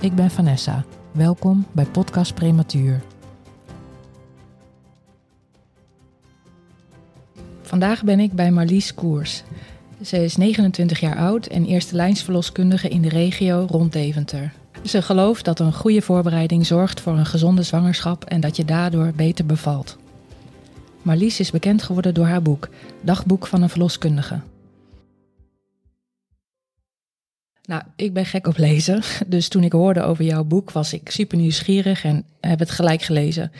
Ik ben Vanessa. Welkom bij Podcast Prematuur. Vandaag ben ik bij Marlies Koers. Ze is 29 jaar oud en eerste lijnsverloskundige in de regio rond Deventer. Ze gelooft dat een goede voorbereiding zorgt voor een gezonde zwangerschap en dat je daardoor beter bevalt. Marlies is bekend geworden door haar boek Dagboek van een verloskundige. Nou, ik ben gek op lezen. Dus toen ik hoorde over jouw boek, was ik super nieuwsgierig en heb het gelijk gelezen.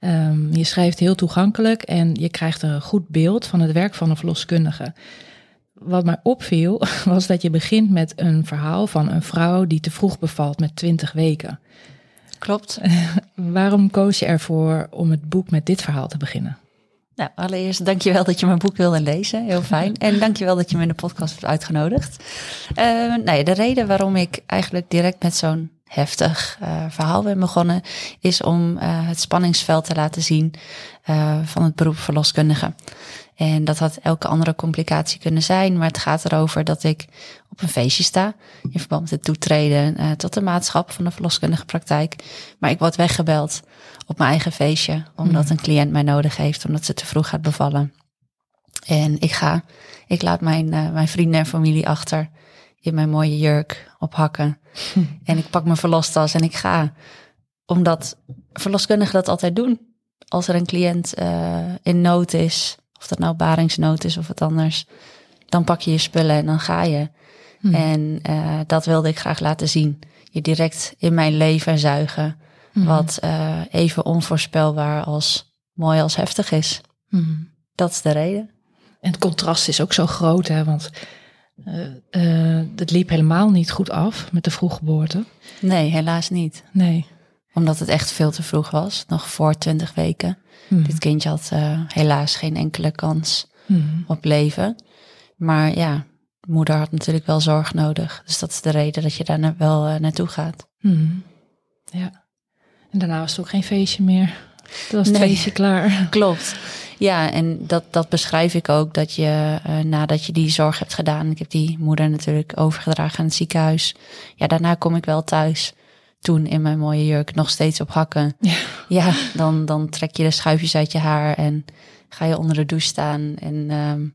Um, je schrijft heel toegankelijk en je krijgt een goed beeld van het werk van een verloskundige. Wat mij opviel, was dat je begint met een verhaal van een vrouw die te vroeg bevalt met 20 weken. Klopt. Waarom koos je ervoor om het boek met dit verhaal te beginnen? Nou, allereerst dankjewel dat je mijn boek wilde lezen. Heel fijn. En dankjewel dat je me in de podcast hebt uitgenodigd. Uh, nou ja, de reden waarom ik eigenlijk direct met zo'n heftig uh, verhaal ben begonnen, is om uh, het spanningsveld te laten zien van het beroep verloskundige. En dat had elke andere complicatie kunnen zijn, maar het gaat erover dat ik op een feestje sta in verband met het toetreden tot de maatschap van de verloskundige praktijk. Maar ik word weggebeld op mijn eigen feestje, omdat hmm. een cliënt mij nodig heeft, omdat ze te vroeg gaat bevallen. En ik ga, ik laat mijn, uh, mijn vrienden en familie achter in mijn mooie jurk op hakken. En ik pak mijn verlostas en ik ga. Omdat verloskundigen dat altijd doen. Als er een cliënt uh, in nood is, of dat nou baringsnood is of wat anders, dan pak je je spullen en dan ga je. Hmm. En uh, dat wilde ik graag laten zien. Je direct in mijn leven zuigen. Mhm. Wat uh, even onvoorspelbaar als mooi als heftig is. Mm. Dat is de reden. En het contrast is ook zo groot, hè? Want uh, uh, het liep helemaal niet goed af met de vroeggeboorte. Nee, helaas niet. Nee. Omdat het echt veel te vroeg was, nog voor 20 weken. Mm. Dit kindje had helaas geen enkele kans op leven. Maar ja, moeder had natuurlijk wel zorg nodig. Dus dat is de reden dat je daar wel naartoe gaat. Mhm. Ja. En daarna was het ook geen feestje meer. Toen was het feestje klaar. Klopt. Ja, en dat, dat beschrijf ik ook, dat je uh, nadat je die zorg hebt gedaan, ik heb die moeder natuurlijk overgedragen aan het ziekenhuis. Ja, daarna kom ik wel thuis. Toen in mijn mooie jurk nog steeds op hakken. Ja, ja dan, dan trek je de schuifjes uit je haar en ga je onder de douche staan. En um,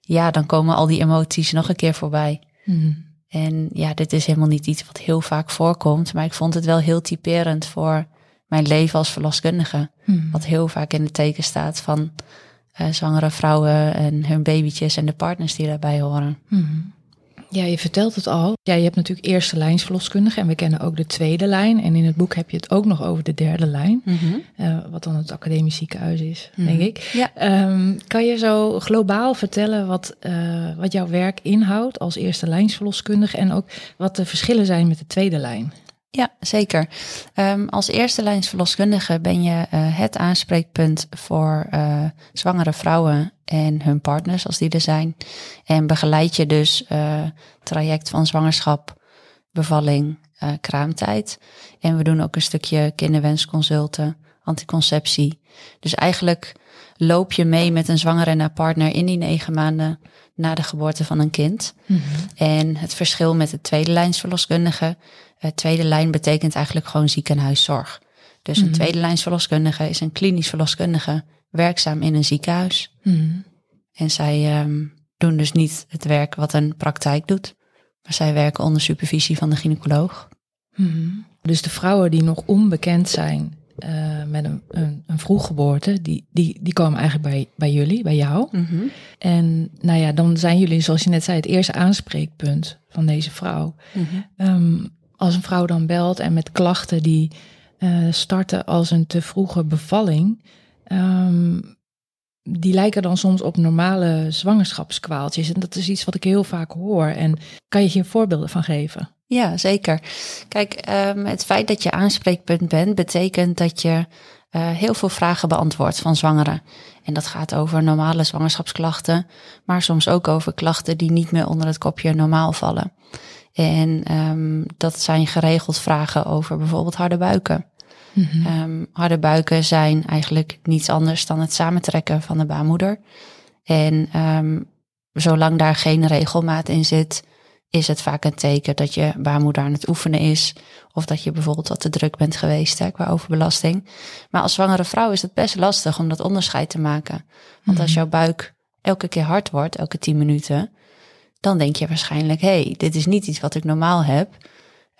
ja, dan komen al die emoties nog een keer voorbij. Mm. En ja, dit is helemaal niet iets wat heel vaak voorkomt, maar ik vond het wel heel typerend voor mijn leven als verloskundige. Hmm. Wat heel vaak in het teken staat van uh, zwangere vrouwen en hun babytjes en de partners die daarbij horen. Hmm. Ja, je vertelt het al. Ja, je hebt natuurlijk eerste lijnsverloskundige en we kennen ook de tweede lijn. En in het boek heb je het ook nog over de derde lijn, mm -hmm. uh, wat dan het academisch ziekenhuis is, mm -hmm. denk ik. Ja. Um, kan je zo globaal vertellen wat, uh, wat jouw werk inhoudt als eerste lijnsverloskundige en ook wat de verschillen zijn met de tweede lijn? Ja, zeker. Um, als eerste lijnsverloskundige ben je uh, het aanspreekpunt voor uh, zwangere vrouwen en hun partners, als die er zijn. En begeleid je dus uh, traject van zwangerschap, bevalling, kraamtijd. En we doen ook een stukje kinderwensconsulten, anticonceptie. Dus eigenlijk loop je mee met een zwangere en haar partner in die negen maanden na de geboorte van een kind. Mm -hmm. En het verschil met de tweede lijnsverloskundige uh, tweede lijn betekent eigenlijk gewoon ziekenhuiszorg. Dus een mm -hmm. tweede lijns verloskundige is een klinisch verloskundige werkzaam in een ziekenhuis. Mm -hmm. En zij um, doen dus niet het werk wat een praktijk doet, maar zij werken onder supervisie van de gynaecoloog. Dus de vrouwen die nog onbekend zijn uh, met een, een, een vroeggeboorte, die, die, die komen eigenlijk bij, bij jullie, bij jou. En nou ja, dan zijn jullie, zoals je net zei, het eerste aanspreekpunt van deze vrouw. Um, als een vrouw dan belt en met klachten die uh, starten als een te vroege bevalling, um, die lijken dan soms op normale zwangerschapskwaaltjes. En dat is iets wat ik heel vaak hoor. En kan je hier voorbeelden van geven? Ja, zeker. Kijk, ehm, het feit dat je aanspreekpunt bent, betekent dat je uh, heel veel vragen beantwoordt van zwangeren. En dat gaat over normale zwangerschapsklachten, maar soms ook over klachten die niet meer onder het kopje normaal vallen. En um, dat zijn geregeld vragen over bijvoorbeeld harde buiken. Mm um, harde buiken zijn eigenlijk niets anders dan het samentrekken van de baarmoeder. En zolang daar geen regelmaat in zit, is het vaak een teken dat je baarmoeder aan het oefenen is. Of dat je bijvoorbeeld wat te druk bent geweest hè, qua overbelasting. Maar als zwangere vrouw is het best lastig om dat onderscheid te maken. Want als mhm. jouw buik elke keer hard wordt, elke tien minuten, dan denk je waarschijnlijk, hé, hey, dit is niet iets wat ik normaal heb.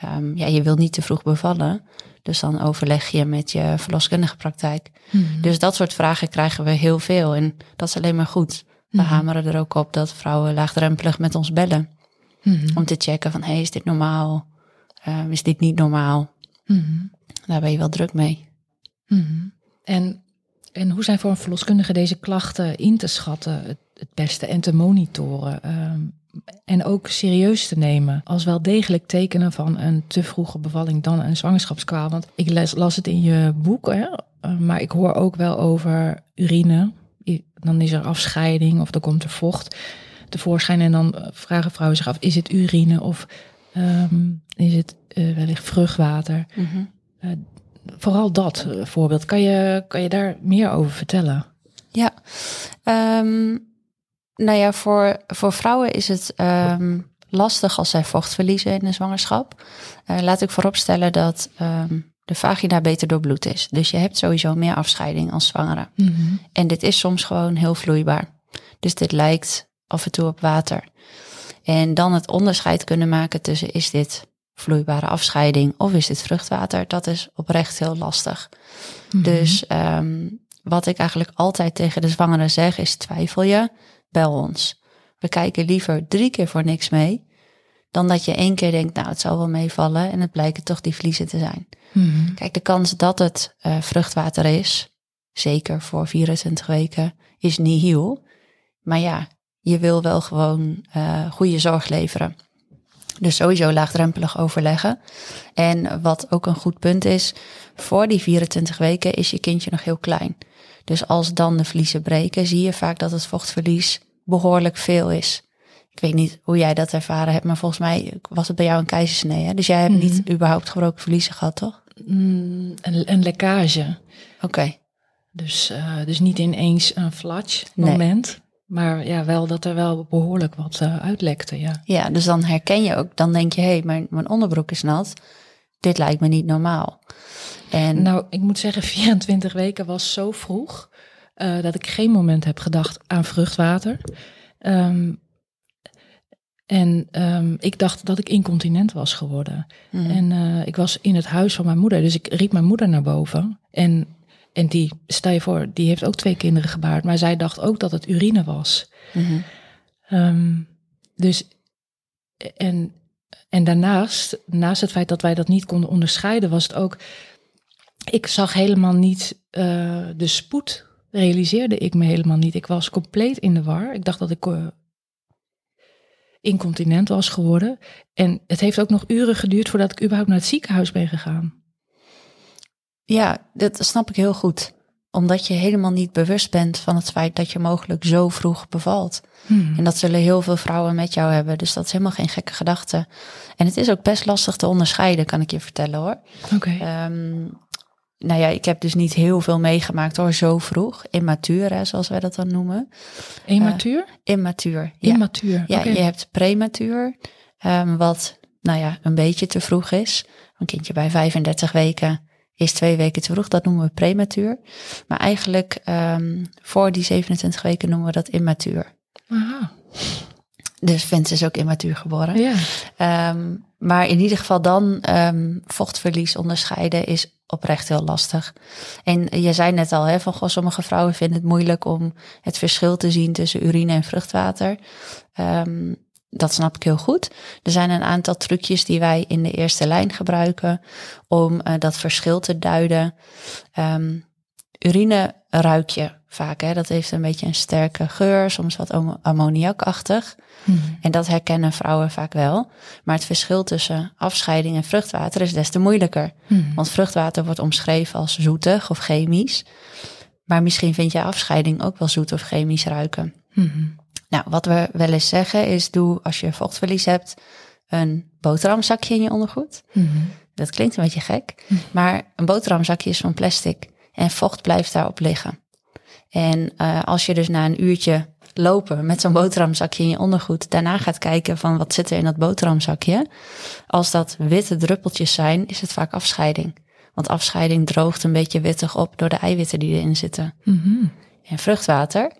Um, ja, je wil niet te vroeg bevallen. Dus dan overleg je met je verloskundige praktijk. Mhm. Dus dat soort vragen krijgen we heel veel. En dat is alleen maar goed. We mhm. hameren er ook op dat vrouwen laagdrempelig met ons bellen. Mhm. Om te checken van, hey, is dit normaal? Uh, is dit niet normaal? Mm Daar ben je wel druk mee. Mm En, en hoe zijn voor een verloskundige deze klachten in te schatten, het, het beste en te monitoren? Um, en ook serieus te nemen als wel degelijk tekenen van een te vroege bevalling dan een zwangerschapskwaal. Want ik las, las het in je boek, hè, eh, maar ik hoor ook wel over urine. Dan is er afscheiding of dan komt er vocht tevoorschijn. En dan eh, vragen vrouwen zich af, is het urine of ehm, is het uh, wellicht vruchtwater? Mhm. vooral dat voorbeeld. Kan je, kan je daar meer over vertellen? Ja, um, nou ja, voor, voor vrouwen is het um, lastig als zij vocht verliezen in de zwangerschap. Uh, laat ik vooropstellen dat de vagina beter doorbloed is. Dus je hebt sowieso meer afscheiding als zwangere. Mm -hmm. En dit is soms gewoon heel vloeibaar. Dus dit lijkt af en toe op water. En dan het onderscheid kunnen maken tussen is dit vloeibare afscheiding of is dit vruchtwater, dat is oprecht heel lastig. -hmm. Dus um, wat ik eigenlijk altijd tegen de zwangere zeg is twijfel je, bel ons. We kijken liever drie keer voor niks mee, dan dat je één keer denkt, nou het zal wel meevallen en het blijken toch die vliezen te zijn. Mhm. Kijk, de kans dat het uh, vruchtwater is, zeker voor 24 weken, is niet heel. Maar ja, je wil wel gewoon uh, goede zorg leveren. Dus sowieso laagdrempelig overleggen. En wat ook een goed punt is, voor die 24 weken is je kindje nog heel klein. Dus als dan de vliezen breken, zie je vaak dat het vochtverlies behoorlijk veel is. Ik weet niet hoe jij dat ervaren hebt, maar volgens mij was het bij jou een keizersnee. Hè? Dus jij hebt niet mhm. überhaupt gebroken verliezen gehad, toch? Mm, een, een, lekkage. Oké. Dus, uh, dus niet ineens een flatsch moment. Maar ja, wel dat er wel behoorlijk wat uh, uitlekte, ja. Ja, dus dan herken je ook, dan denk je, hé, hey, mijn, mijn onderbroek is nat. Dit lijkt me niet normaal. En... Nou, ik moet zeggen, 24 weken was zo vroeg uh, dat ik geen moment heb gedacht aan vruchtwater. Um, en um, ik dacht dat ik incontinent was geworden. Mm. En uh, ik was in het huis van mijn moeder, dus ik riep mijn moeder naar boven. En, en die, stel je voor, die heeft ook twee kinderen gebaard, maar zij dacht ook dat het urine was. -hmm. um, dus, en, en daarnaast, naast het feit dat wij dat niet konden onderscheiden, was het ook ik zag helemaal niet uh, de spoed, realiseerde ik me helemaal niet. Ik was compleet in de war. Ik dacht dat ik uh, incontinent was geworden. En het heeft ook nog uren geduurd voordat ik überhaupt naar het ziekenhuis ben gegaan. Ja, dat snap ik heel goed. Omdat je helemaal niet bewust bent van het feit dat je mogelijk zo vroeg bevalt. Hmm. En dat zullen heel veel vrouwen met jou hebben. Dus dat is helemaal geen gekke gedachte. En het is ook best lastig te onderscheiden, kan ik je vertellen hoor. Oké. Okay. Um, ehm, nou ja, ik heb dus niet heel veel meegemaakt hoor, zo vroeg. Immatuur, hè, zoals wij dat dan noemen. Immatuur? Uh, immatuur. Ja. Immatuur. Ja, je hebt prematuur, um, wat nou ja, een beetje te vroeg is. Een kindje bij 35 weken is twee weken te vroeg, dat noemen we prematuur. Maar eigenlijk um, voor die 27 weken noemen we dat immatuur. Aha. Dus Vince is ook immatuur geboren. Ja. Um, maar in ieder geval dan um, vochtverlies onderscheiden is oprecht heel lastig. En je zei net al, hè, van goh, sommige vrouwen vinden het moeilijk om het verschil te zien tussen urine en vruchtwater. Um, dat snap ik heel goed. Er zijn een aantal trucjes die wij in de eerste lijn gebruiken om uh, dat verschil te duiden. Um, urine ruik je vaak. Hè? Dat heeft een beetje een sterke geur, soms wat ammoniakachtig. Hmm. En dat herkennen vrouwen vaak wel. Maar het verschil tussen afscheiding en vruchtwater is des te moeilijker. Hmm. Want vruchtwater wordt omschreven als zoetig of chemisch. Maar misschien vind je afscheiding ook wel zoet of chemisch ruiken. Hmm. Nou, wat we wel eens zeggen is: doe als je vochtverlies hebt, een boterhamzakje in je ondergoed. Dat klinkt een beetje gek, maar een boterhamzakje is van plastic en vocht blijft daarop liggen. En uh, als je dus na een uurtje lopen met zo'n boterhamzakje in je ondergoed, daarna gaat kijken van wat zit er in dat boterhamzakje. Als dat witte druppeltjes zijn, is het vaak afscheiding. Want afscheiding droogt een beetje wittig op door de eiwitten die erin zitten. Mm En vruchtwater,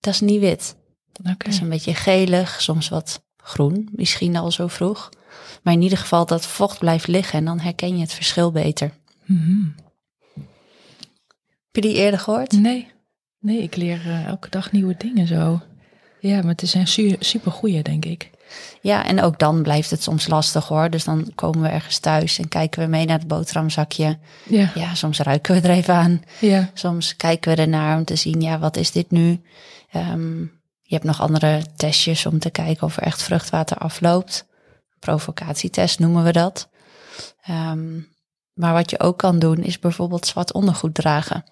dat is niet wit. Okay. Is een beetje gelig, soms wat groen, misschien al zo vroeg. Maar in ieder geval dat vocht blijft liggen en dan herken je het verschil beter. Mm Heb je die eerder gehoord? Nee. Nee, ik leer uh, elke dag nieuwe dingen zo. Ja, maar het is een su super goeie, denk ik. Ja, en ook dan blijft het soms lastig hoor. Dus dan komen we ergens thuis en kijken we mee naar het boterhamzakje. Ja. ja, soms ruiken we er even aan. Ja. Soms kijken we ernaar om te zien, ja, wat is dit nu? Um, je hebt nog andere testjes om te kijken of er echt vruchtwater afloopt. Provocatietest noemen we dat. Um, maar wat je ook kan doen is bijvoorbeeld zwart ondergoed dragen.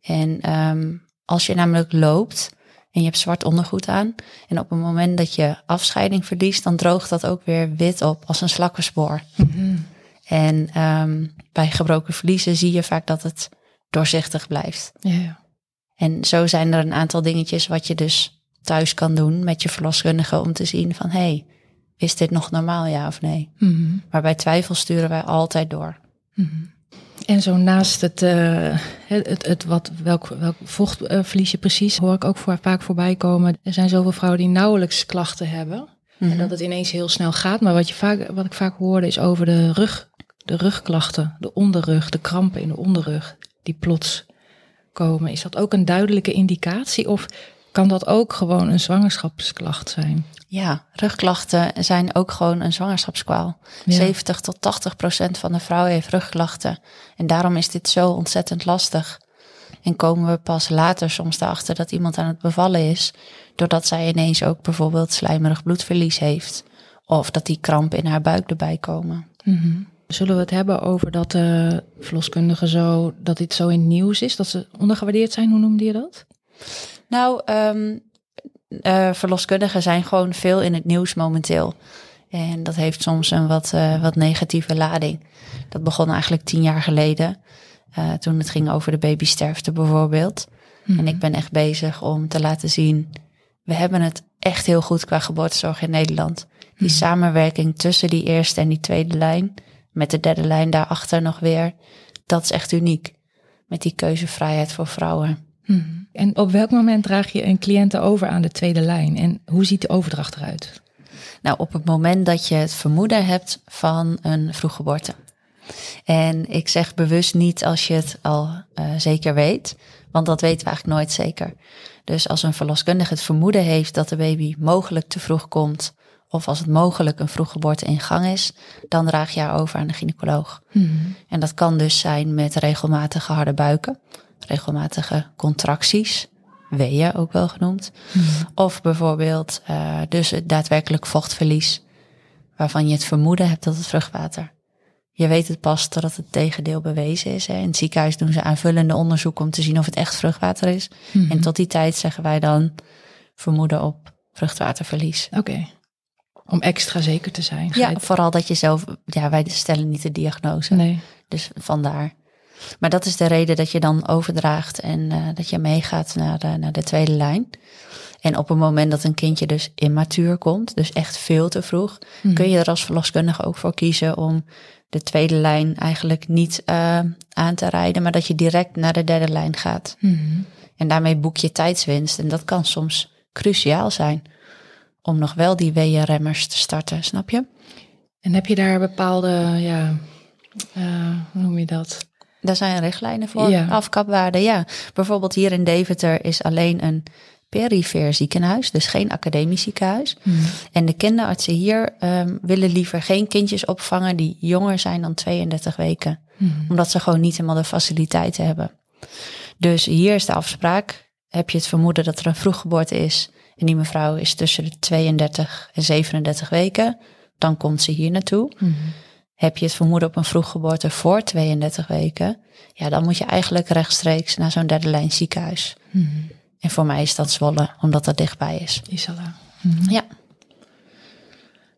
En um, als je namelijk loopt en je hebt zwart ondergoed aan. En op het moment dat je afscheiding verliest, dan droogt dat ook weer wit op als een slakkenspoor. Mm En um, bij gebroken vliezen zie je vaak dat het doorzichtig blijft. Ja. En zo zijn er een aantal dingetjes wat je dus thuis kan doen met je verloskundige om te zien van hé, hey, is dit nog normaal ja of nee? Mm Maar bij twijfel sturen wij altijd door. Mm en zo naast het, uh, het, het, wat, welk, welk vochtverlies je precies, hoor ik ook voor, vaak voorbij komen. Er zijn zoveel vrouwen die nauwelijks klachten hebben. En mhm. dat het ineens heel snel gaat. Maar wat, je vaak, wat ik vaak hoorde is over de rug, de rugklachten, de onderrug, de krampen in de onderrug, die plots komen. Is dat ook een duidelijke indicatie? Of kan dat ook gewoon een zwangerschapsklacht zijn? Ja, rugklachten zijn ook gewoon een zwangerschapskwaal. 70 tot 80 procent van de vrouwen heeft rugklachten. En daarom is dit zo ontzettend lastig. En komen we pas later soms erachter dat iemand aan het bevallen is, doordat zij ineens ook bijvoorbeeld slijmerig bloedverlies heeft. Of dat die krampen in haar buik erbij komen. Mhm. Zullen we het hebben over dat uh, verloskundigen zo, dat dit zo in nieuws is, dat ze ondergewaardeerd zijn? Hoe noemde je dat? Nou, um, uh, verloskundigen zijn gewoon veel in het nieuws momenteel. En dat heeft soms een wat, uh, wat negatieve lading. Dat begon eigenlijk tien jaar geleden. Uh, toen het ging over de babysterfte bijvoorbeeld. En mhm. ik ben echt bezig om te laten zien. We hebben het echt heel goed qua geboortezorg in Nederland. Die mhm. samenwerking tussen die eerste en die tweede lijn. Met de derde lijn daarachter nog weer. Dat is echt uniek. Met die keuzevrijheid voor vrouwen. Mhm. En op welk moment draag je een cliënt over aan de tweede lijn? En hoe ziet de overdracht eruit? Nou, op het moment dat je het vermoeden hebt van een vroeggeboorte. En ik zeg bewust niet als je het al uh, zeker weet, want dat weten we eigenlijk nooit zeker. Dus als een verloskundige het vermoeden heeft dat de baby mogelijk te vroeg komt, of als het mogelijk een vroeggeboorte in gang is, dan draag je haar over aan de gynaecoloog. Hmm. En dat kan dus zijn met regelmatige harde buiken, regelmatige contracties, weeën ook wel genoemd. Hmm. Of bijvoorbeeld uh, dus het daadwerkelijk vochtverlies, waarvan je het vermoeden hebt dat het vruchtwater. Je weet het pas totdat het tegendeel bewezen is. Hè. In het ziekenhuis doen ze aanvullende onderzoek om te zien of het echt vruchtwater is. Hmm. En tot die tijd zeggen wij dan vermoeden op vruchtwaterverlies. Oké. Om extra zeker te zijn. Ja, vooral dat je zelf, ja, wij stellen niet de diagnose. Nee. Dus vandaar. Maar dat is de reden dat je dan overdraagt en uh, dat je meegaat naar de, naar de tweede lijn. En op het moment dat een kindje dus immatuur komt, dus echt veel te vroeg, hmm. kun je er als verloskundige ook voor kiezen om de tweede lijn eigenlijk niet uh, aan te rijden, maar dat je direct naar de derde lijn gaat. Hmm. En daarmee boek je tijdswinst. En dat kan soms cruciaal zijn om nog wel die weeënremmers te starten, snap je? En heb je daar bepaalde, ja, uh, hoe noem je dat? Daar zijn richtlijnen voor, ja. afkapwaarden. Ja, bijvoorbeeld hier in Deventer is alleen een perifeer ziekenhuis, dus geen academisch ziekenhuis. Hmm. En de kinderartsen hier um, willen liever geen kindjes opvangen die jonger zijn dan 32 weken. Hmm. Omdat ze gewoon niet helemaal de faciliteiten hebben. Dus hier is de afspraak. heb je het vermoeden dat er een vroeggeboorte is en die mevrouw is tussen de 32 en 37 weken, dan komt ze hier naartoe. Mhm. Heb je het vermoeden op een vroeggeboorte voor 32 weken, ja, dan moet je eigenlijk rechtstreeks naar zo'n derde lijn ziekenhuis. Mhm. En voor mij is dat Zwolle, omdat dat dichtbij is. Isala. Mhm. Ja.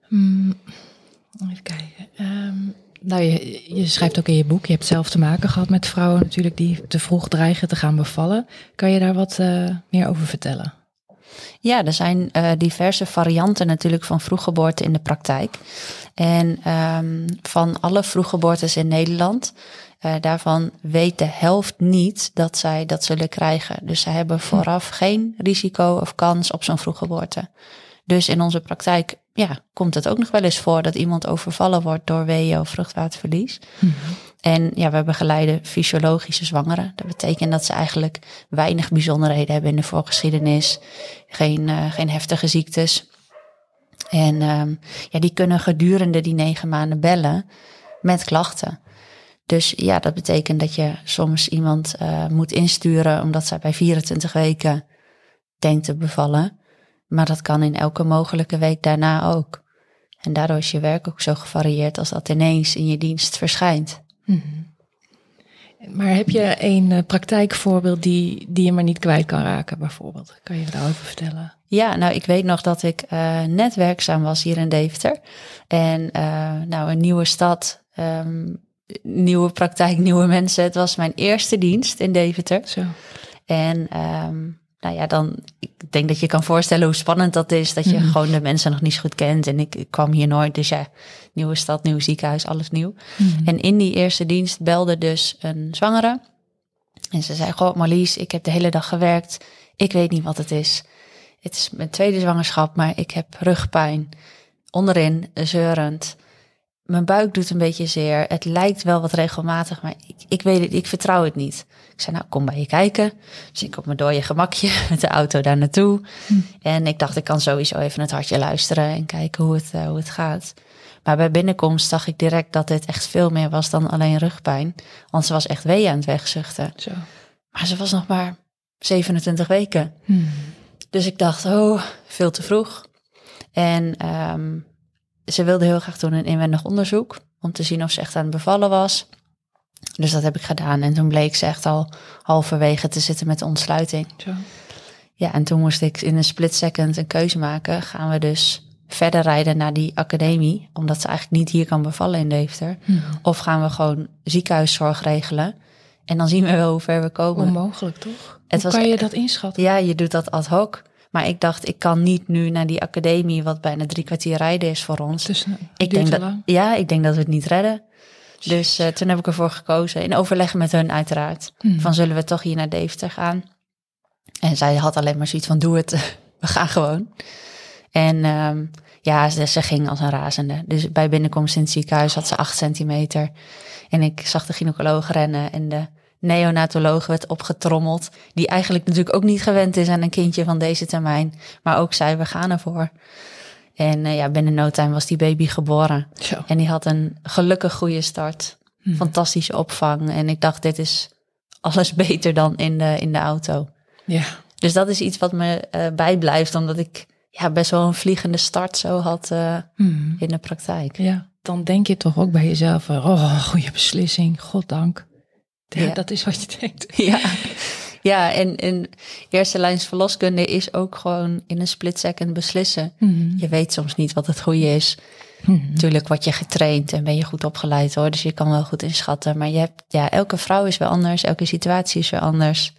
Mm, even kijken. Ehm, nou, je, je schrijft ook in je boek, je hebt zelf te maken gehad met vrouwen natuurlijk die te vroeg dreigen te gaan bevallen. Kan je daar wat eh, meer over vertellen? Ja, er zijn eh, diverse varianten natuurlijk van vroeggeboorte in de praktijk. En ehm, van alle vroeggeboortes in Nederland, eh, daarvan weet de helft niet dat zij dat zullen krijgen. Dus zij hebben vooraf geen risico of kans op zo'n vroeggeboorte. Dus in onze praktijk ja, komt het ook nog wel eens voor dat iemand overvallen wordt door weeën of vruchtwaterverlies. En ja, we begeleiden fysiologische zwangeren. Dat betekent dat ze eigenlijk weinig bijzonderheden hebben in de voorgeschiedenis. Geen, eh, geen heftige ziektes. En ehm, ja, die kunnen gedurende die negen maanden bellen met klachten. Dus ja, dat betekent dat je soms iemand eh, moet insturen omdat zij bij 24 weken denkt te bevallen. Maar dat kan in elke mogelijke week daarna ook. En daardoor is je werk ook zo gevarieerd als dat ineens in je dienst verschijnt. Maar heb je een eh, praktijkvoorbeeld die, die je maar niet kwijt kan raken, bijvoorbeeld? Kan je daarover vertellen? Ja, nou, ik weet nog dat ik eh, net werkzaam was hier in Deventer. En eh, nou, een nieuwe stad, ehm, nieuwe praktijk, nieuwe mensen. Het was mijn eerste dienst in Deventer. Zo. En ehm, nou ja, dan, ik denk dat je kan voorstellen hoe spannend dat is. Dat je gewoon de mensen nog niet zo goed kent. En ik, ik kwam hier nooit, dus ja, nieuwe stad, nieuw ziekenhuis, alles nieuw. En in die eerste dienst belde dus een zwangere. En ze zei, goh Marlies, ik heb de hele dag gewerkt. Ik weet niet wat het is. Het is mijn tweede zwangerschap, maar ik heb rugpijn. Onderin, zeurend. Mijn buik doet een beetje zeer. Het lijkt wel wat regelmatig, maar ik, ik weet het, ik vertrouw het niet. Ik zei, nou, kom bij je kijken. Dus ik op mijn dode gemakje met de auto daar naartoe. En ik dacht, ik kan sowieso even het hartje luisteren en kijken hoe het, eh, hoe het gaat. Maar bij binnenkomst zag ik direct dat dit echt veel meer was dan alleen rugpijn. Want ze was echt wee aan het wegzuchten. Zo. Maar ze was nog maar 27 weken. Dus ik dacht, oh, veel te vroeg. En ehm, ze wilde heel graag doen een inwendig onderzoek. Om te zien of ze echt aan het bevallen was. Dus dat heb ik gedaan. En toen bleek ze echt al halverwege te zitten met de ontsluiting. Zo. Ja, en toen moest ik in een split second een keuze maken. Gaan we dus verder rijden naar die academie, omdat ze eigenlijk niet hier kan bevallen in Deventer. Of gaan we gewoon ziekenhuiszorg regelen en dan zien we wel hoe ver we komen. Onmogelijk, toch? Het Hoe was- kan je dat inschatten? Ja, je doet dat ad hoc. Maar ik dacht, ik kan niet nu naar die academie, wat bijna drie kwartier rijden is voor ons. Dus, eh, ik denk dat, lang. ja, ik denk dat we het niet redden. Dus eh, toen heb ik ervoor gekozen, in overleg met hun uiteraard, Hmm. van zullen we toch hier naar Deventer gaan? En zij had alleen maar zoiets van, doe het, we gaan gewoon. En ehm, ja, ze, ze ging als een razende. Dus bij binnenkomst in het ziekenhuis had ze acht centimeter. En ik zag de gynaecoloog rennen en de neonatoloog werd opgetrommeld. Die eigenlijk natuurlijk ook niet gewend is aan een kindje van deze termijn. Maar ook zei, we gaan ervoor. En eh, ja, binnen no time was die baby geboren. Zo. En die had een gelukkig goede start. Fantastische opvang. En ik dacht, dit is alles beter dan in de, in de auto. Ja. Dus dat is iets wat me eh, bijblijft, omdat ik ja, best wel een vliegende start zo had eh, Hmm. in de praktijk. Ja, dan denk je toch ook bij jezelf, oh, goede beslissing, goddank. Ja. Dat is wat je denkt. Ja, ja en, en eerste lijns verloskunde is ook gewoon in een split second beslissen. Hmm. Je weet soms niet wat het goede is. Natuurlijk word je getraind en ben je goed opgeleid hoor, dus je kan wel goed inschatten. Maar je hebt, ja, elke vrouw is weer anders, elke situatie is weer anders.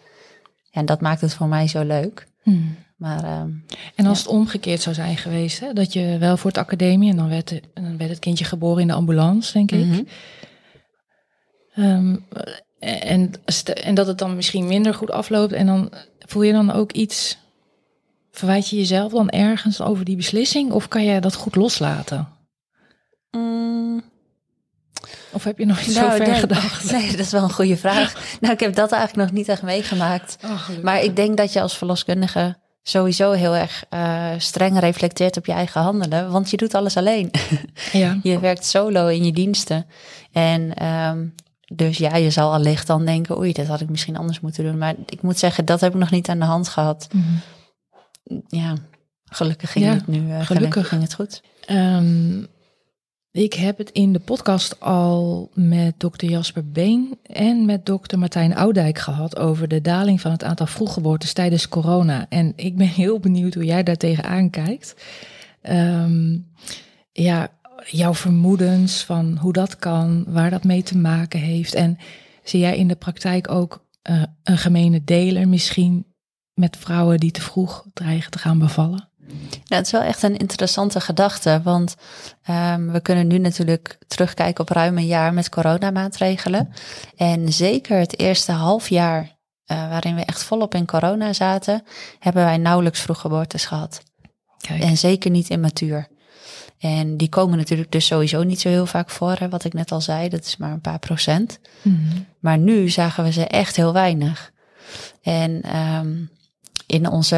Ja, en dat maakt het voor mij zo leuk. Hmm. Maar ehm, En als het omgekeerd zou zijn geweest, hè, dat je wel voor het academie en dan werd, de- en dan werd het kindje geboren in de ambulance, denk ik. Mhm. En, en dat het dan misschien minder goed afloopt en dan voel je dan ook iets, verwijt je jezelf dan ergens over die beslissing of kan jij dat goed loslaten? mm, Of heb je nog niet nou, zo ver nee, gedacht? Nee, dat is wel een goede vraag. nou, ik heb dat eigenlijk nog niet echt meegemaakt. Oh. Maar ik denk dat je als verloskundige sowieso heel erg eh, streng reflecteert op je eigen handelen. Want je doet alles alleen. ja. je werkt solo in je diensten. En ehm, Dus ja, je zal allicht dan denken, oei, dat had ik misschien anders moeten doen. Maar ik moet zeggen, dat heb ik nog niet aan de hand gehad. Ja, gelukkig ging Ja, het nu eh, gelukkig. ging het goed. Ehm, ik heb het in de podcast al met dokter Jasper Been en met dokter Martijn Oudijk gehad over de daling van het aantal vroeggeboortes tijdens corona. En ik ben heel benieuwd hoe jij daar tegenaan kijkt. Ehm, ja, jouw vermoedens van hoe dat kan, waar dat mee te maken heeft. En zie jij in de praktijk ook eh, een gemene deler misschien met vrouwen die te vroeg dreigen te gaan bevallen? Ja, het is wel echt een interessante gedachte, want ehm, we kunnen nu natuurlijk terugkijken op ruim een jaar met coronamaatregelen. En zeker het eerste half jaar eh, waarin we echt volop in corona zaten, hebben wij nauwelijks vroeggeboortes gehad. Kijk. En zeker niet immatuur. En die komen natuurlijk dus sowieso niet zo heel vaak voor, hè, wat ik net al zei, dat is maar een paar procent. Mhm. Maar nu zagen we ze echt heel weinig. En ehm, in onze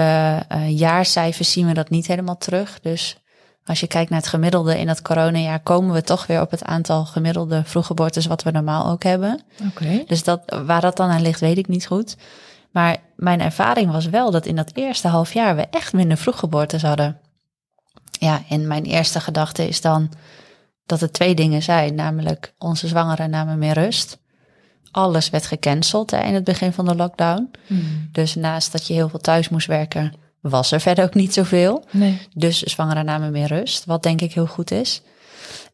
eh, jaarcijfers zien we dat niet helemaal terug. Dus als je kijkt naar het gemiddelde in dat coronajaar, komen we toch weer op het aantal gemiddelde vroeggeboortes wat we normaal ook hebben. Oké. Dus dat, waar dat dan aan ligt, weet ik niet goed. Maar mijn ervaring was wel dat in dat eerste half jaar we echt minder vroeggeboortes hadden. Ja, en mijn eerste gedachte is dan dat er twee dingen zijn. Namelijk, onze zwangeren namen meer rust. Alles werd gecanceld hè, in het begin van de lockdown. Mhm. Dus naast dat je heel veel thuis moest werken, was er verder ook niet zoveel. Nee. Dus zwangeren namen meer rust, wat denk ik heel goed is.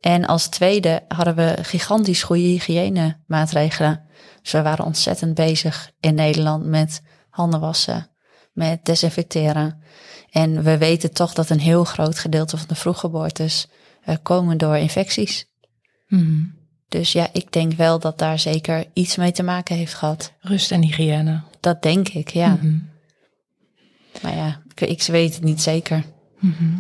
En als tweede hadden we gigantisch goede hygiënemaatregelen. Dus we waren ontzettend bezig in Nederland met handen wassen, met desinfecteren. En we weten toch dat een heel groot gedeelte van de vroeggeboortes eh, komen door infecties. Mhm. Dus ja, ik denk wel dat daar zeker iets mee te maken heeft gehad. Rust en hygiëne. Dat denk ik, ja. Mhm. Maar ja, ik, ik weet het niet zeker. Mhm.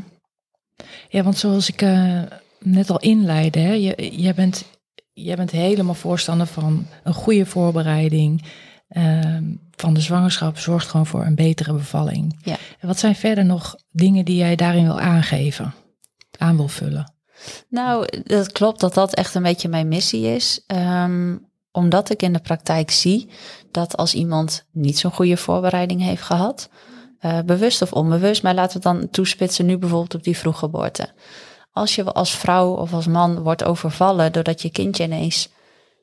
Ja, want zoals ik eh, net al inleidde, hè, je, jij, bent, jij bent helemaal voorstander van een goede voorbereiding ehm, van de zwangerschap. Zorgt gewoon voor een betere bevalling. Ja. En wat zijn verder nog dingen die jij daarin wil aangeven, aan wil vullen? Nou, dat klopt dat dat echt een beetje mijn missie is. Ehm, omdat ik in de praktijk zie dat als iemand niet zo'n goede voorbereiding heeft gehad, eh, bewust of onbewust, maar laten we dan toespitsen nu bijvoorbeeld op die vroeggeboorte. Als je als vrouw of als man wordt overvallen doordat je kindje ineens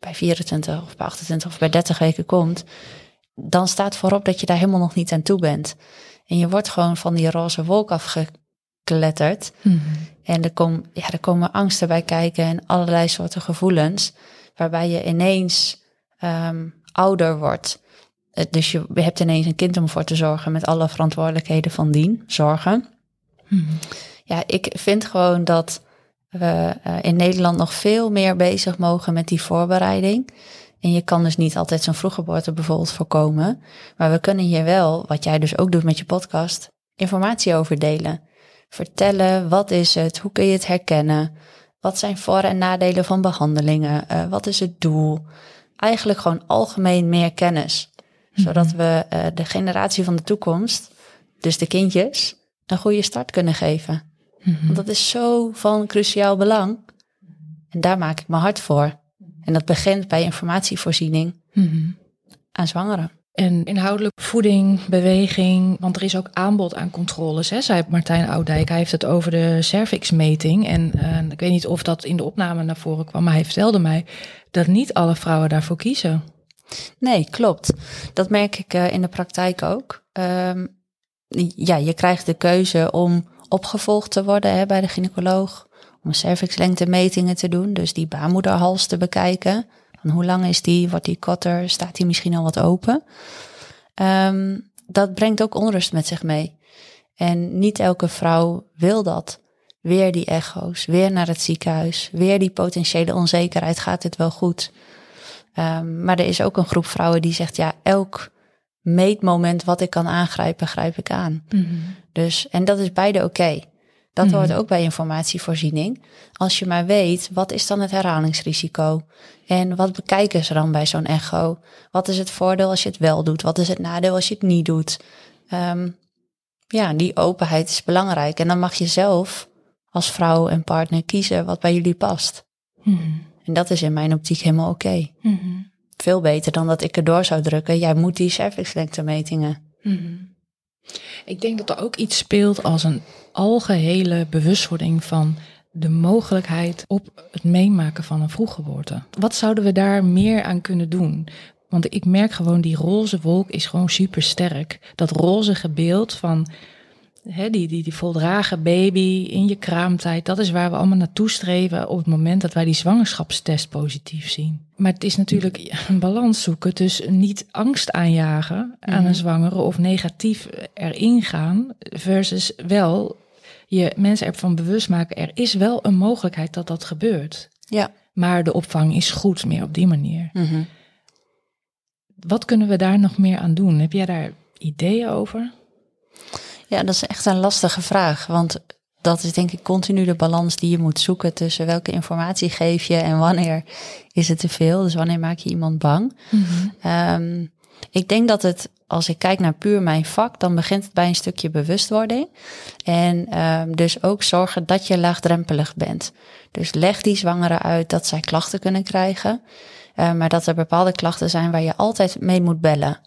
bij 24 of bij 28 of bij 30 weken komt, dan staat voorop dat je daar helemaal nog niet aan toe bent. En je wordt gewoon van die roze wolk afgekletterd. En er, kom, ja, er komen angsten bij kijken en allerlei soorten gevoelens. Waarbij je ineens ehm, ouder wordt. Eh, Dus je hebt ineens een kind om voor te zorgen met alle verantwoordelijkheden van dien, zorgen. Mhm. Ja, ik vind gewoon dat we eh, in Nederland nog veel meer bezig mogen met die voorbereiding. En je kan dus niet altijd zo'n vroeggeboorte bijvoorbeeld voorkomen. Maar we kunnen hier wel, wat jij dus ook doet met je podcast, informatie over delen. Vertellen, wat is het? Hoe kun je het herkennen? Wat zijn voor- en nadelen van behandelingen? Eh, wat is het doel? Eigenlijk gewoon algemeen meer kennis. Zodat we eh, de generatie van de toekomst, dus de kindjes, een goede start kunnen geven. Mhm. Want dat is zo van cruciaal belang. En daar maak ik me hard voor. En dat begint bij informatievoorziening Mhm. aan zwangeren. En inhoudelijk voeding, beweging, want er is ook aanbod aan controles, hè, zei Martijn Oudijk. Hij heeft het over de cervixmeting. En eh, ik weet niet of dat in de opname naar voren kwam, maar hij vertelde mij dat niet alle vrouwen daarvoor kiezen. Nee, klopt. Dat merk ik eh, in de praktijk ook. Ehm, ja, je krijgt de keuze om opgevolgd te worden hè, bij de gynaecoloog. Om cervixlengtemetingen te doen, dus die baarmoederhals te bekijken. Van hoe lang is die? Wordt die korter? Staat die misschien al wat open? Ehm, dat brengt ook onrust met zich mee. En niet elke vrouw wil dat. Weer die echo's, weer naar het ziekenhuis, weer die potentiële onzekerheid. Gaat dit wel goed? Um, maar er is ook een groep vrouwen die zegt, ja, elk meetmoment wat ik kan aangrijpen, grijp ik aan. Dus, en dat is beide oké. Dat Mhm. hoort ook bij informatievoorziening. Als je maar weet, wat is dan het herhalingsrisico? En wat bekijken ze dan bij zo'n echo? Wat is het voordeel als je het wel doet? Wat is het nadeel als je het niet doet? Um, ja, die openheid is belangrijk. En dan mag je zelf als vrouw en partner kiezen wat bij jullie past. Mhm. En dat is in mijn optiek helemaal oké. Mhm. Veel beter dan dat ik erdoor zou drukken. Jij moet die cervixlengte metingen. Mhm. Ik denk dat er ook iets speelt als een algehele bewustwording van de mogelijkheid op het meemaken van een vroeggeboorte. Wat zouden we daar meer aan kunnen doen? Want ik merk gewoon, die roze wolk is gewoon super sterk. Dat rozige beeld van hè, die, die, die voldragen baby in je kraamtijd, dat is waar we allemaal naartoe streven op het moment dat wij die zwangerschapstest positief zien. Maar het is natuurlijk een balans zoeken, dus niet angst aanjagen aan Mhm. een zwangere of negatief erin gaan, versus wel je mensen ervan bewust maken, er is wel een mogelijkheid dat dat gebeurt. Ja. Maar de opvang is goed, meer op die manier. Mhm. Wat kunnen we daar nog meer aan doen? Heb jij daar ideeën over? Ja, dat is echt een lastige vraag. Want dat is denk ik continu de balans die je moet zoeken tussen welke informatie geef je en wanneer is het te veel. Dus wanneer maak je iemand bang. Ehm, ik denk dat het, als ik kijk naar puur mijn vak, dan begint het bij een stukje bewustwording. En ehm, dus ook zorgen dat je laagdrempelig bent. Dus leg die zwangeren uit dat zij klachten kunnen krijgen. eh, maar dat er bepaalde klachten zijn waar je altijd mee moet bellen.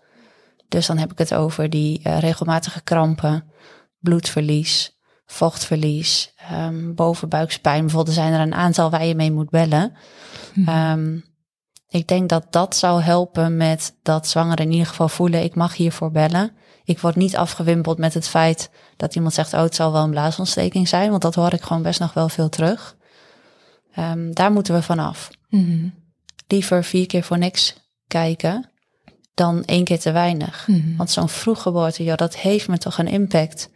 Dus dan heb ik het over die eh, regelmatige krampen, bloedverlies, vochtverlies, ehm, bovenbuikspijn. Bijvoorbeeld er zijn er een aantal waar je mee moet bellen. Ehm, ik denk dat dat zou helpen met dat zwangeren in ieder geval voelen, ik mag hiervoor bellen. Ik word niet afgewimpeld met het feit dat iemand zegt, oh het zal wel een blaasontsteking zijn, want dat hoor ik gewoon best nog wel veel terug. Ehm, daar moeten we vanaf. Mhm. Liever vier keer voor niks kijken dan één keer te weinig. Mhm. Want zo'n vroeggeboorte, joh, dat heeft me toch een impact.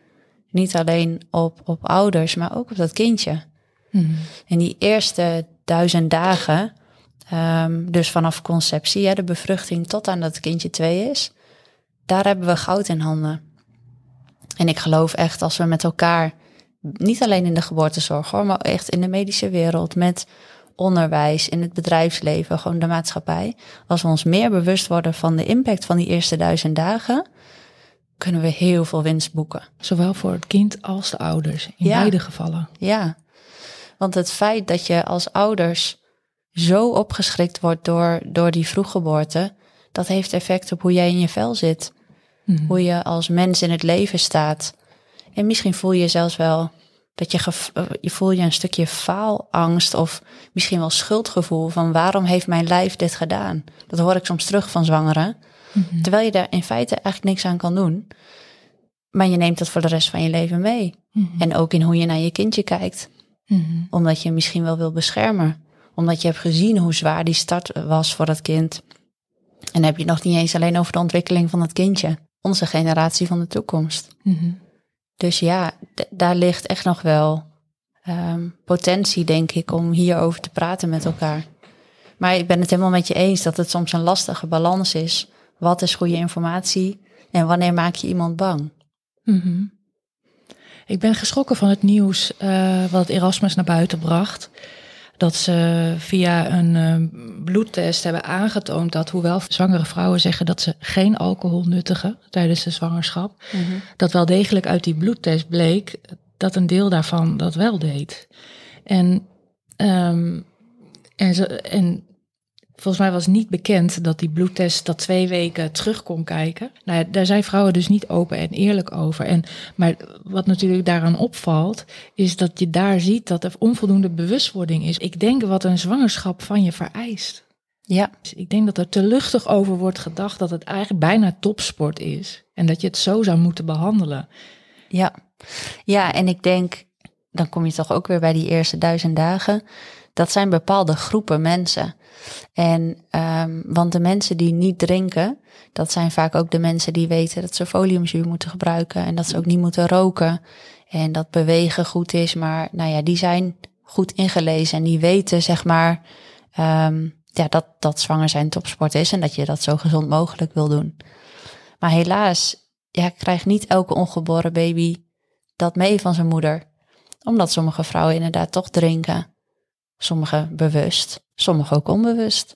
Niet alleen op, op ouders, maar ook op dat kindje. Mhm. In die eerste duizend dagen, ehm, dus vanaf conceptie, hè, de bevruchting tot aan dat het kindje twee is, daar hebben we goud in handen. En ik geloof echt als we met elkaar, niet alleen in de geboortezorg hoor, maar echt in de medische wereld, met onderwijs, in het bedrijfsleven, gewoon de maatschappij. Als we ons meer bewust worden van de impact van die eerste duizend dagen, kunnen we heel veel winst boeken. Zowel voor het kind als de ouders, in Ja. beide gevallen. Ja, want het feit dat je als ouders zo opgeschrikt wordt door, door die vroeggeboorte, dat heeft effect op hoe jij in je vel zit. Mhm. Hoe je als mens in het leven staat. En misschien voel je zelfs wel dat je, eh, je voel je een stukje faalangst of misschien wel schuldgevoel van waarom heeft mijn lijf dit gedaan? Dat hoor ik soms terug van zwangeren. Mhm. Terwijl je daar in feite eigenlijk niks aan kan doen. Maar je neemt dat voor de rest van je leven mee. Mhm. En ook in hoe je naar je kindje kijkt omdat je hem misschien wel wil beschermen. Omdat je hebt gezien hoe zwaar die start was voor dat kind. En dan heb je het nog niet eens alleen over de ontwikkeling van het kindje. Onze generatie van de toekomst. Mhm. Dus ja, daar ligt echt nog wel ehm, potentie, denk ik, om hierover te praten met elkaar. Maar ik ben het helemaal met je eens dat het soms een lastige balans is. Wat is goede informatie en wanneer maak je iemand bang? Mhm. Ik ben geschrokken van het nieuws eh, wat Erasmus naar buiten bracht. Dat ze via een eh, bloedtest hebben aangetoond dat, hoewel zwangere vrouwen zeggen dat ze geen alcohol nuttigen tijdens de zwangerschap, dat wel degelijk uit die bloedtest bleek dat een deel daarvan dat wel deed. En, ehm, en, ze, en volgens mij was niet bekend dat die bloedtest dat twee weken terug kon kijken. Nou ja, daar zijn vrouwen dus niet open en eerlijk over. En, maar wat natuurlijk daaraan opvalt, is dat je daar ziet dat er onvoldoende bewustwording is. Ik denk wat een zwangerschap van je vereist. Ja, Dus ik denk dat er te luchtig over wordt gedacht dat het eigenlijk bijna topsport is. En dat je het zo zou moeten behandelen. Ja. ja, en ik denk, dan kom je toch ook weer bij die eerste duizend dagen. Dat zijn bepaalde groepen mensen. En ehm, want de mensen die niet drinken, dat zijn vaak ook de mensen die weten dat ze foliumzuur moeten gebruiken en dat ze ook niet moeten roken. En dat bewegen goed is, maar nou ja, die zijn goed ingelezen en die weten zeg maar ehm, ja, dat, dat zwanger zijn topsport is en dat je dat zo gezond mogelijk wil doen. Maar helaas ja, krijgt niet elke ongeboren baby dat mee van zijn moeder. Omdat sommige vrouwen inderdaad toch drinken. Sommige bewust, sommige ook onbewust.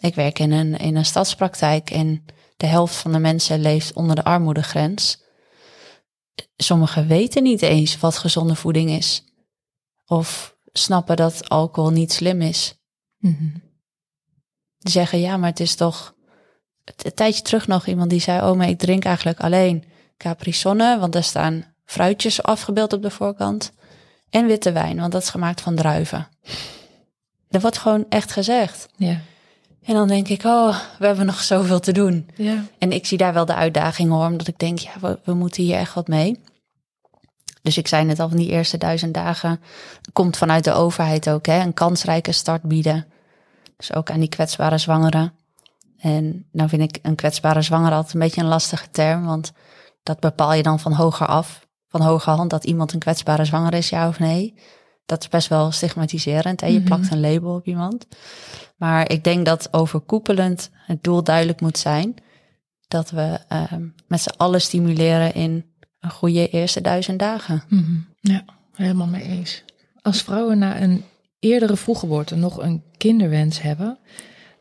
Ik werk in een, in een stadspraktijk en de helft van de mensen leeft onder de armoedegrens. Sommigen weten niet eens wat gezonde voeding is. Of snappen dat alcohol niet slim is. Die zeggen, ja, maar het is toch... Een tijdje terug nog iemand die zei... oh, maar ik drink eigenlijk alleen Capri-Sonne... want daar staan fruitjes afgebeeld op de voorkant... en witte wijn, want dat is gemaakt van druiven. Dat wordt gewoon echt gezegd. Ja. En dan denk ik, oh, we hebben nog zoveel te doen. Ja. En ik zie daar wel de uitdaging hoor, omdat ik denk, ja, we, we moeten hier echt wat mee. Dus ik zei net al, van die eerste duizend dagen komt vanuit de overheid ook, hè, een kansrijke start bieden. Dus ook aan die kwetsbare zwangeren. En nou vind ik een kwetsbare zwanger altijd een beetje een lastige term, want dat bepaal je dan van hoger af, van hoger hand, dat iemand een kwetsbare zwanger is, ja of nee. Dat is best wel stigmatiserend en je Mhm. plakt een label op iemand. Maar ik denk dat overkoepelend het doel duidelijk moet zijn dat we ehm, met z'n allen stimuleren in een goede eerste duizend dagen. Mhm. Ja, helemaal mee eens. Als vrouwen na een eerdere vroeggeboorte nog een kinderwens hebben,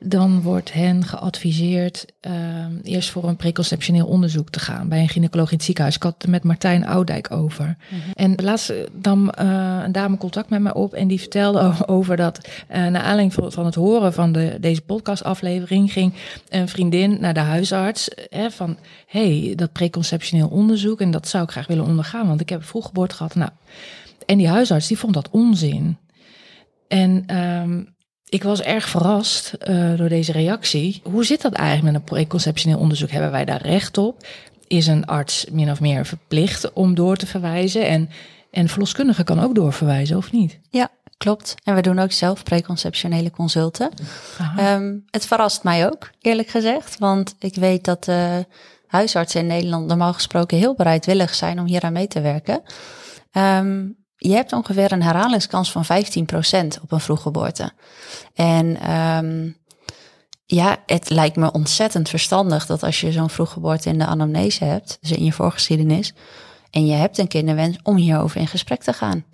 dan wordt hen geadviseerd ehm, eerst voor een preconceptioneel onderzoek te gaan bij een gynaecoloog in het ziekenhuis. Ik had het er met Martijn Oudijk over. En laatst nam eh, een dame contact met mij op en die vertelde over dat, eh naar aanleiding van, van het horen van de, deze podcastaflevering, ging een vriendin naar de huisarts eh, van, hey, dat preconceptioneel onderzoek en dat zou ik graag willen ondergaan, want ik heb een vroeggeboorte gehad. Nou, en die huisarts die vond dat onzin. En ehm, ik was erg verrast eh, door deze reactie. Hoe zit dat eigenlijk met een preconceptioneel onderzoek? Hebben wij daar recht op? Is een arts min of meer verplicht om door te verwijzen? En, en verloskundige kan ook doorverwijzen, of niet? Ja, klopt. En we doen ook zelf preconceptionele consulten. Ehm, het verrast mij ook, eerlijk gezegd. Want ik weet dat eh, huisartsen in Nederland normaal gesproken heel bereidwillig zijn om hier aan mee te werken. Ehm, je hebt ongeveer een herhalingskans van 15% op een vroeggeboorte. En ehm, ja, het lijkt me ontzettend verstandig dat als je zo'n vroeggeboorte in de anamnese hebt, dus in je voorgeschiedenis, en je hebt een kinderwens, om hierover in gesprek te gaan.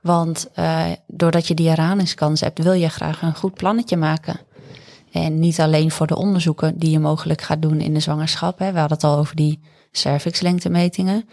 Want eh, doordat je die herhalingskans hebt, wil je graag een goed plannetje maken. En niet alleen voor de onderzoeken die je mogelijk gaat doen in de zwangerschap. Hè. We hadden het al over die cervixlengtemetingen.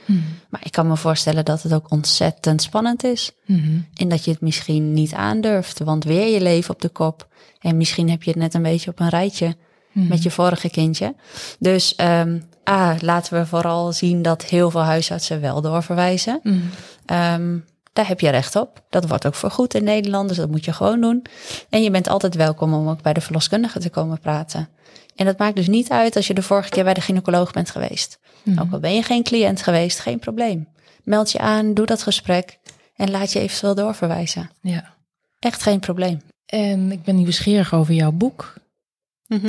Maar ik kan me voorstellen dat het ook ontzettend spannend is. Mhm. En dat je het misschien niet aandurft, want weer je leven op de kop. En misschien heb je het net een beetje op een rijtje met je vorige kindje. Dus ehm ah, laten we vooral zien dat heel veel huisartsen wel doorverwijzen. Mhm. Ehm, daar heb je recht op. Dat wordt ook vergoed in Nederland, dus dat moet je gewoon doen. En je bent altijd welkom om ook bij de verloskundige te komen praten. En dat maakt dus niet uit als je de vorige keer bij de gynaecoloog bent geweest. Ook al ben je geen cliënt geweest, geen probleem. Meld je aan, doe dat gesprek en laat je eventueel doorverwijzen. Ja. Echt geen probleem. En ik ben nieuwsgierig over jouw boek.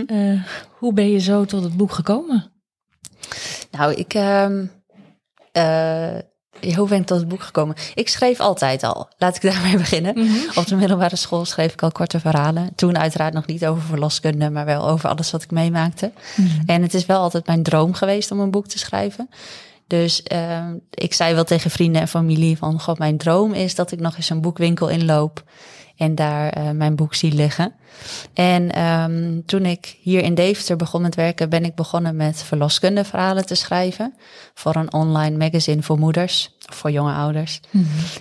Eh, hoe ben je zo tot het boek gekomen? Nou, ik. ehm eh, hoe ben ik tot het boek gekomen? Ik schreef altijd al. Laat ik daarmee beginnen. Op de middelbare school schreef ik al korte verhalen. Toen uiteraard nog niet over verloskunde, maar wel over alles wat ik meemaakte. En het is wel altijd mijn droom geweest om een boek te schrijven. Dus ehm, ik zei wel tegen vrienden en familie van... God, mijn droom is dat ik nog eens een boekwinkel inloop... en daar eh, mijn boek zie liggen. En ehm, toen ik hier in Deventer begon met werken... ben ik begonnen met verloskundeverhalen te schrijven... voor een online magazine voor moeders, of voor jonge ouders.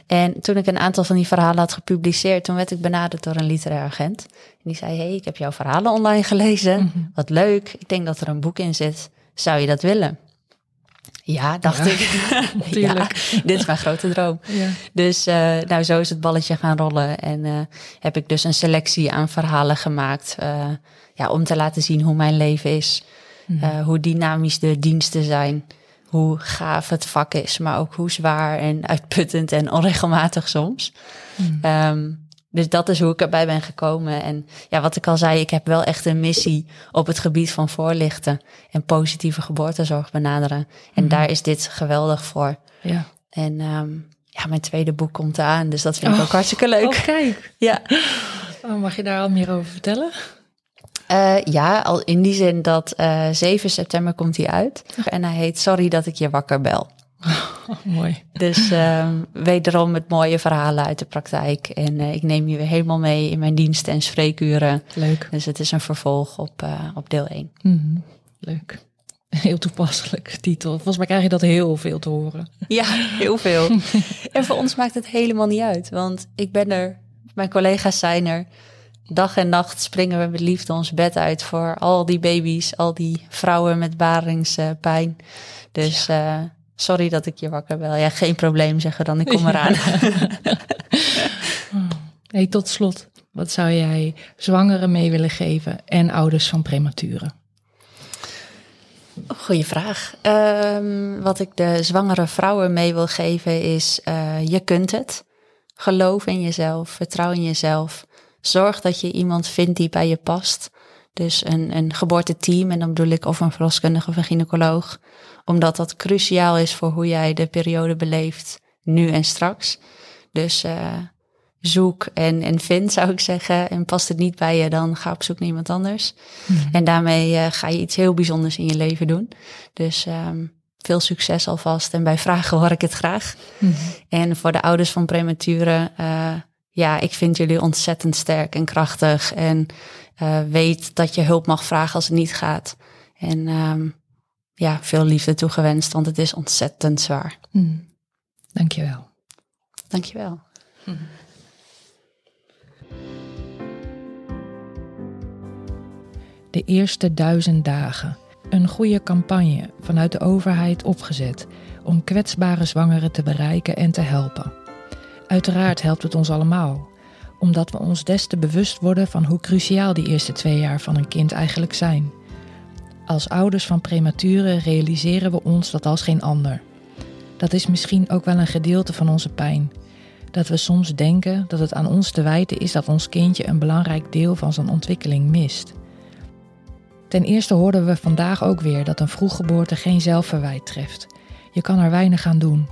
En toen ik een aantal van die verhalen had gepubliceerd... toen werd ik benaderd door een literair agent. En die zei, hey, ik heb jouw verhalen online gelezen. Wat leuk, ik denk dat er een boek in zit. Zou je dat willen? Ja, dacht Ja, ik. ja, tuurlijk. dit is mijn grote droom. Ja. Dus eh, nou, zo is het balletje gaan rollen. En eh, heb ik dus een selectie aan verhalen gemaakt. eh, ja, om te laten zien hoe mijn leven is. eh, hoe dynamisch de diensten zijn. Hoe gaaf het vak is. Maar ook hoe zwaar en uitputtend en onregelmatig soms. Ehm, dus dat is hoe ik erbij ben gekomen. En ja, wat ik al zei, ik heb wel echt een missie op het gebied van voorlichten en positieve geboortezorg benaderen. En daar is dit geweldig voor. ja. En ehm, ja, mijn tweede boek komt eraan, dus dat vind ik Oh. ook hartstikke leuk. Oh, kijk. Ja. Oh, mag je daar al meer over vertellen? Eh, ja, al in die zin dat eh 7 september komt hij uit. En hij heet Sorry dat ik je wakker bel. Oh, mooi. Dus ehm, wederom met mooie verhalen uit de praktijk. En eh, ik neem je weer helemaal mee in mijn diensten en spreekuren. Leuk. Dus het is een vervolg op, eh, op deel 1. Mhm. Leuk. Heel toepasselijk titel. Volgens mij krijg je dat heel veel te horen. Ja, heel veel. en voor ons maakt het helemaal niet uit. Want ik ben er, mijn collega's zijn er. dag en nacht springen we met liefde ons bed uit voor al die baby's, al die vrouwen met baringspijn. Dus uh, sorry dat ik je wakker bel. Ja, geen probleem zeggen dan, ik kom eraan. hey, tot slot, wat zou jij zwangeren mee willen geven en ouders van prematuren? Goeie vraag. Um, wat ik de zwangere vrouwen mee wil geven is: uh, je kunt het. Geloof in jezelf, vertrouw in jezelf. Zorg dat je iemand vindt die bij je past. Dus een, een geboorteteam, en dan bedoel ik of een verloskundige of een gynaecoloog. Omdat dat cruciaal is voor hoe jij de periode beleeft, nu en straks. Dus uh, zoek en, en vind, zou ik zeggen. En past het niet bij je, dan ga op zoek naar iemand anders. Mhm. En daarmee uh, ga je iets heel bijzonders in je leven doen. Dus um, veel succes alvast. En bij vragen hoor ik het graag. Mhm. En voor de ouders van prematuren, uh, ja, ik vind jullie ontzettend sterk en krachtig. En uh, weet dat je hulp mag vragen als het niet gaat. En um, ja, veel liefde toegewenst, want het is ontzettend zwaar. Mm. Dankjewel. Dankjewel. Mm. De eerste duizend dagen. Een goede campagne vanuit de overheid opgezet om kwetsbare zwangeren te bereiken en te helpen. Uiteraard helpt het ons allemaal, omdat we ons des te bewust worden van hoe cruciaal die eerste twee jaar van een kind eigenlijk zijn. Als ouders van prematuren realiseren we ons dat als geen ander. Dat is misschien ook wel een gedeelte van onze pijn. Dat we soms denken dat het aan ons te wijten is dat ons kindje een belangrijk deel van zijn ontwikkeling mist. Ten eerste hoorden we vandaag ook weer dat een vroeggeboorte geen zelfverwijt treft. Je kan er weinig aan doen.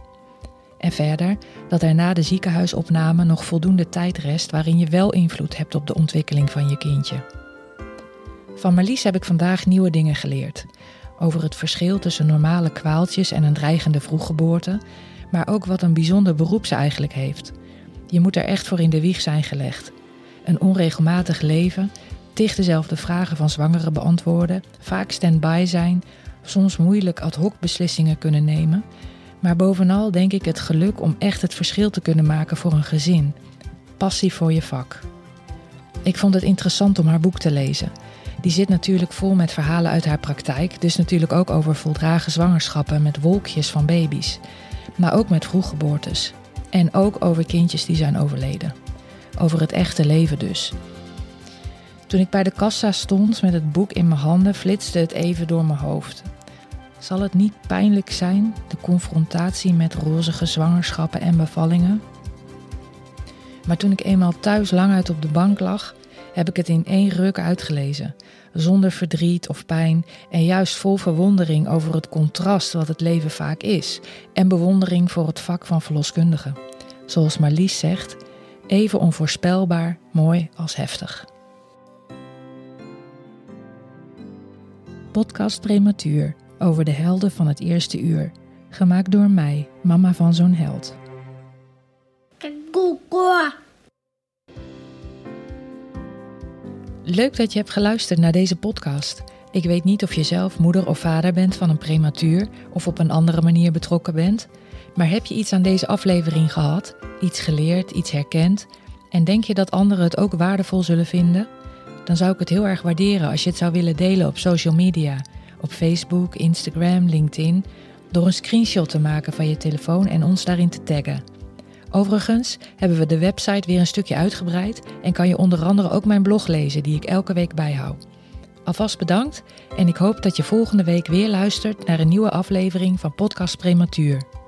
En verder dat er na de ziekenhuisopname nog voldoende tijd rest waarin je wel invloed hebt op de ontwikkeling van je kindje. Van Marlies heb ik vandaag nieuwe dingen geleerd. Over het verschil tussen normale kwaaltjes en een dreigende vroeggeboorte, maar ook wat een bijzonder beroep ze eigenlijk heeft. Je moet er echt voor in de wieg zijn gelegd. Een onregelmatig leven tig dezelfde vragen van zwangeren beantwoorden, vaak stand-by zijn, soms moeilijk ad hoc beslissingen kunnen nemen. Maar bovenal denk ik het geluk om echt het verschil te kunnen maken voor een gezin. Passie voor je vak. Ik vond het interessant om haar boek te lezen. Die zit natuurlijk vol met verhalen uit haar praktijk, dus natuurlijk ook over voldragen zwangerschappen met wolkjes van baby's. Maar ook met vroeggeboortes. En ook over kindjes die zijn overleden. Over het echte leven dus. Toen ik bij de kassa stond met het boek in mijn handen, flitste het even door mijn hoofd. Zal het niet pijnlijk zijn, de confrontatie met rozige zwangerschappen en bevallingen? Maar toen ik eenmaal thuis lang uit op de bank lag, heb ik het in één ruk uitgelezen, zonder verdriet of pijn en juist vol verwondering over het contrast wat het leven vaak is en bewondering voor het vak van verloskundige. Zoals Marlies zegt, even onvoorspelbaar, mooi als heftig. podcast Prematuur over de helden van het eerste uur. Gemaakt door mij, mama van zo'n held. Leuk dat je hebt geluisterd naar deze podcast. Ik weet niet of je zelf moeder of vader bent van een prematuur of op een andere manier betrokken bent. Maar heb je iets aan deze aflevering gehad, iets geleerd, iets herkend? En denk je dat anderen het ook waardevol zullen vinden? dan zou ik het heel erg waarderen als je het zou willen delen op social media. Op Facebook, Instagram, LinkedIn. Door een screenshot te maken van je telefoon en ons daarin te taggen. Overigens hebben we de website weer een stukje uitgebreid en kan je onder andere ook mijn blog lezen die ik elke week bijhoud. Alvast bedankt en ik hoop dat je volgende week weer luistert naar een nieuwe aflevering van Podcast Prematuur.